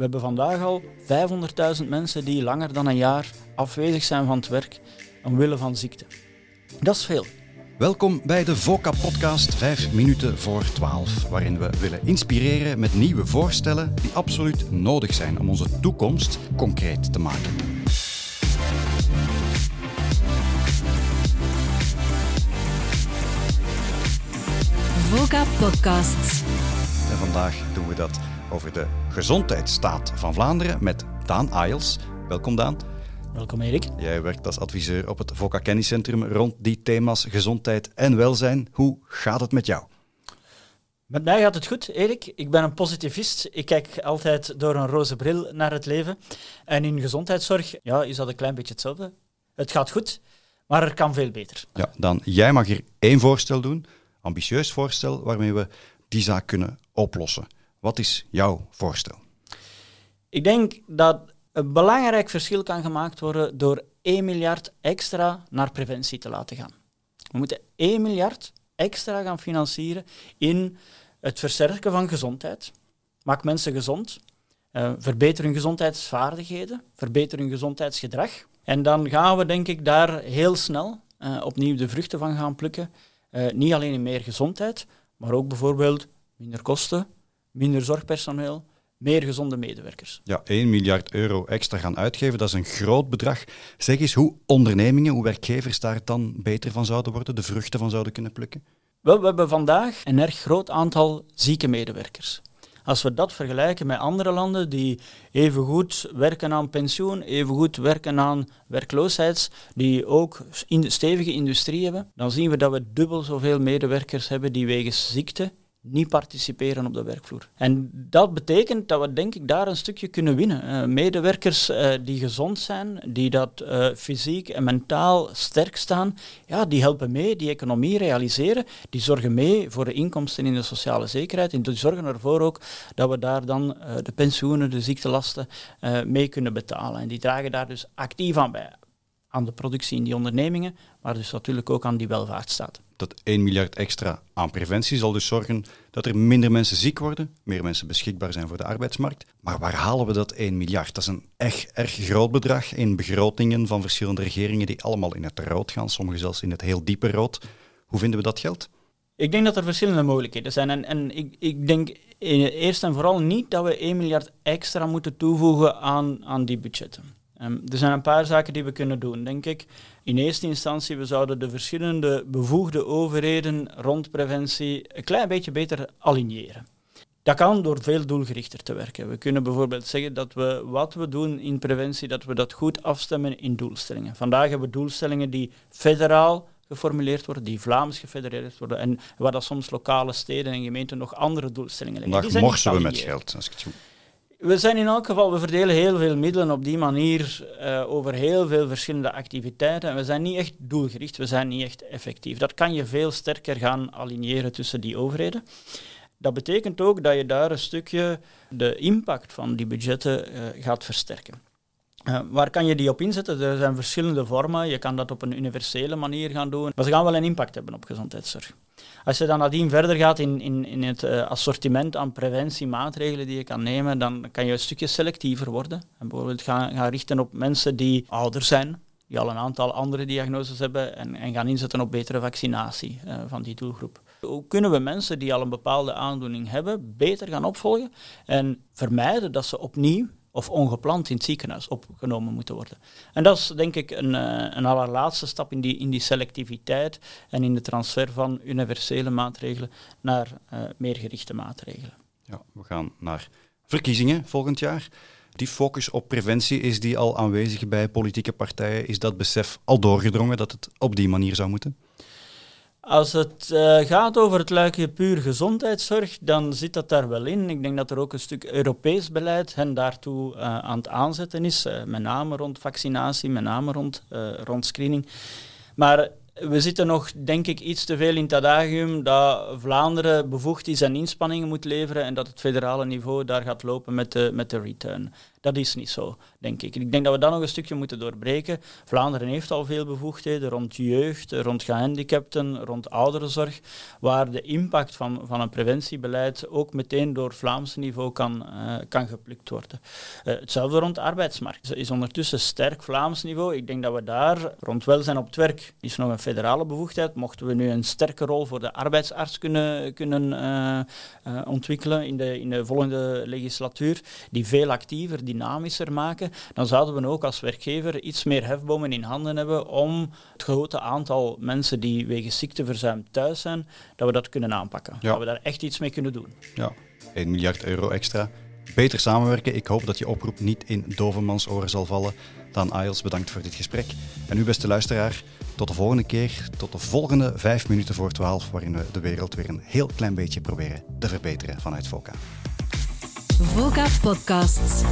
We hebben vandaag al 500.000 mensen die langer dan een jaar afwezig zijn van het werk omwille van ziekte. Dat is veel. Welkom bij de VOCA-podcast 5 minuten voor 12, waarin we willen inspireren met nieuwe voorstellen die absoluut nodig zijn om onze toekomst concreet te maken. VOCA Podcasts. En vandaag doen we dat over de gezondheidsstaat van Vlaanderen met Daan Ayels. Welkom Daan. Welkom Erik. Jij werkt als adviseur op het VOCA Kenniscentrum rond die thema's gezondheid en welzijn. Hoe gaat het met jou? Met mij gaat het goed, Erik. Ik ben een positivist. Ik kijk altijd door een roze bril naar het leven. En in gezondheidszorg ja, is dat een klein beetje hetzelfde. Het gaat goed, maar er kan veel beter. Ja, dan jij mag hier één voorstel doen, ambitieus voorstel, waarmee we die zaak kunnen oplossen. Wat is jouw voorstel? Ik denk dat een belangrijk verschil kan gemaakt worden door 1 miljard extra naar preventie te laten gaan. We moeten 1 miljard extra gaan financieren in het versterken van gezondheid. Maak mensen gezond. Uh, verbeter hun gezondheidsvaardigheden. Verbeter hun gezondheidsgedrag. En dan gaan we, denk ik, daar heel snel uh, opnieuw de vruchten van gaan plukken. Uh, niet alleen in meer gezondheid, maar ook bijvoorbeeld minder kosten, minder zorgpersoneel, meer gezonde medewerkers. Ja, 1 miljard euro extra gaan uitgeven, dat is een groot bedrag. Zeg eens hoe ondernemingen, hoe werkgevers daar dan beter van zouden worden, de vruchten van zouden kunnen plukken? Wel, we hebben vandaag een erg groot aantal zieke medewerkers. Als we dat vergelijken met andere landen die evengoed werken aan pensioen, evengoed werken aan werkloosheid, die ook in stevige industrie hebben, dan zien we dat we dubbel zoveel medewerkers hebben die wegens ziekte niet participeren op de werkvloer. En dat betekent dat we denk ik daar een stukje kunnen winnen. Uh, medewerkers uh, die gezond zijn, die dat uh, fysiek en mentaal sterk staan, ja, die helpen mee, die economie realiseren, die zorgen mee voor de inkomsten in de sociale zekerheid en die zorgen ervoor ook dat we daar dan de pensioenen, de ziektelasten mee kunnen betalen. En die dragen daar dus actief aan bij aan de productie in die ondernemingen, maar dus natuurlijk ook aan die welvaartsstaat. Dat 1 miljard extra aan preventie zal dus zorgen dat er minder mensen ziek worden, meer mensen beschikbaar zijn voor de arbeidsmarkt. Maar waar halen we dat 1 miljard? Dat is een echt erg groot bedrag in begrotingen van verschillende regeringen die allemaal in het rood gaan, sommige zelfs in het heel diepe rood. Hoe vinden we dat geld? Ik denk dat er verschillende mogelijkheden zijn. En, en ik, ik denk eerst en vooral niet dat we 1 miljard extra moeten toevoegen aan, aan die budgetten. Um, er zijn een paar zaken die we kunnen doen, denk ik. In eerste instantie, we zouden de verschillende bevoegde overheden rond preventie een klein beetje beter aligneren. Dat kan door veel doelgerichter te werken. We kunnen bijvoorbeeld zeggen dat we wat we doen in preventie, dat we dat goed afstemmen in doelstellingen. Vandaag hebben we doelstellingen die federaal geformuleerd worden, die Vlaams gefedereerd worden en waar dat soms lokale steden en gemeenten nog andere doelstellingen leggen. Vandaag morsen we met geld, als ik het goed we zijn in elk geval, we verdelen heel veel middelen op die manier uh, over heel veel verschillende activiteiten. En we zijn niet echt doelgericht, we zijn niet echt effectief. Dat kan je veel sterker gaan aligneren tussen die overheden. Dat betekent ook dat je daar een stukje de impact van die budgetten uh, gaat versterken. Uh, waar kan je die op inzetten? Er zijn verschillende vormen. Je kan dat op een universele manier gaan doen. Maar ze gaan wel een impact hebben op gezondheidszorg. Als je dan nadien verder gaat in, in, in het uh, assortiment aan preventiemaatregelen die je kan nemen, dan kan je een stukje selectiever worden. En bijvoorbeeld gaan, gaan richten op mensen die ouder zijn, die al een aantal andere diagnoses hebben, en, en gaan inzetten op betere vaccinatie uh, van die doelgroep. Hoe kunnen we mensen die al een bepaalde aandoening hebben, beter gaan opvolgen en vermijden dat ze opnieuw of ongepland in het ziekenhuis opgenomen moeten worden. En dat is denk ik een, uh, een allerlaatste stap in die, in die selectiviteit en in de transfer van universele maatregelen naar uh, meer gerichte maatregelen. Ja, we gaan naar verkiezingen volgend jaar. Die focus op preventie, is die al aanwezig bij politieke partijen? Is dat besef al doorgedrongen dat het op die manier zou moeten? Als het uh, gaat over het luikje puur gezondheidszorg, dan zit dat daar wel in. Ik denk dat er ook een stuk Europees beleid hen daartoe uh, aan het aanzetten is. Uh, met name rond vaccinatie, met name rond, rond screening. Maar we zitten nog, denk ik, iets te veel in het adagium dat Vlaanderen bevoegd is en inspanningen moet leveren en dat het federale niveau daar gaat lopen met de, met de return. Dat is niet zo, denk ik. Ik denk dat we dat nog een stukje moeten doorbreken. Vlaanderen heeft al veel bevoegdheden rond jeugd, rond gehandicapten, rond ouderenzorg, waar de impact van, van een preventiebeleid ook meteen door Vlaams niveau kan, uh, kan geplukt worden. Uh, hetzelfde rond de arbeidsmarkt. Het is ondertussen sterk Vlaams niveau. Ik denk dat we daar rond welzijn op het werk is nog een federale bevoegdheid. Mochten we nu een sterke rol voor de arbeidsarts kunnen, kunnen uh, ontwikkelen in de, in de volgende legislatuur, die veel actiever, dynamischer maken, dan zouden we ook als werkgever iets meer hefbomen in handen hebben om het grote aantal mensen die wegens ziekteverzuim thuis zijn, dat we dat kunnen aanpakken. Dat we daar echt iets mee kunnen doen. Ja, 1 miljard euro extra. Beter samenwerken. Ik hoop dat je oproep niet in dovenmans oren zal vallen. Dan Ails, bedankt voor dit gesprek. En u, beste luisteraar, tot de volgende keer, tot de volgende vijf minuten voor twaalf, waarin we de wereld weer een heel klein beetje proberen te verbeteren vanuit VOCA. VOCA Podcasts.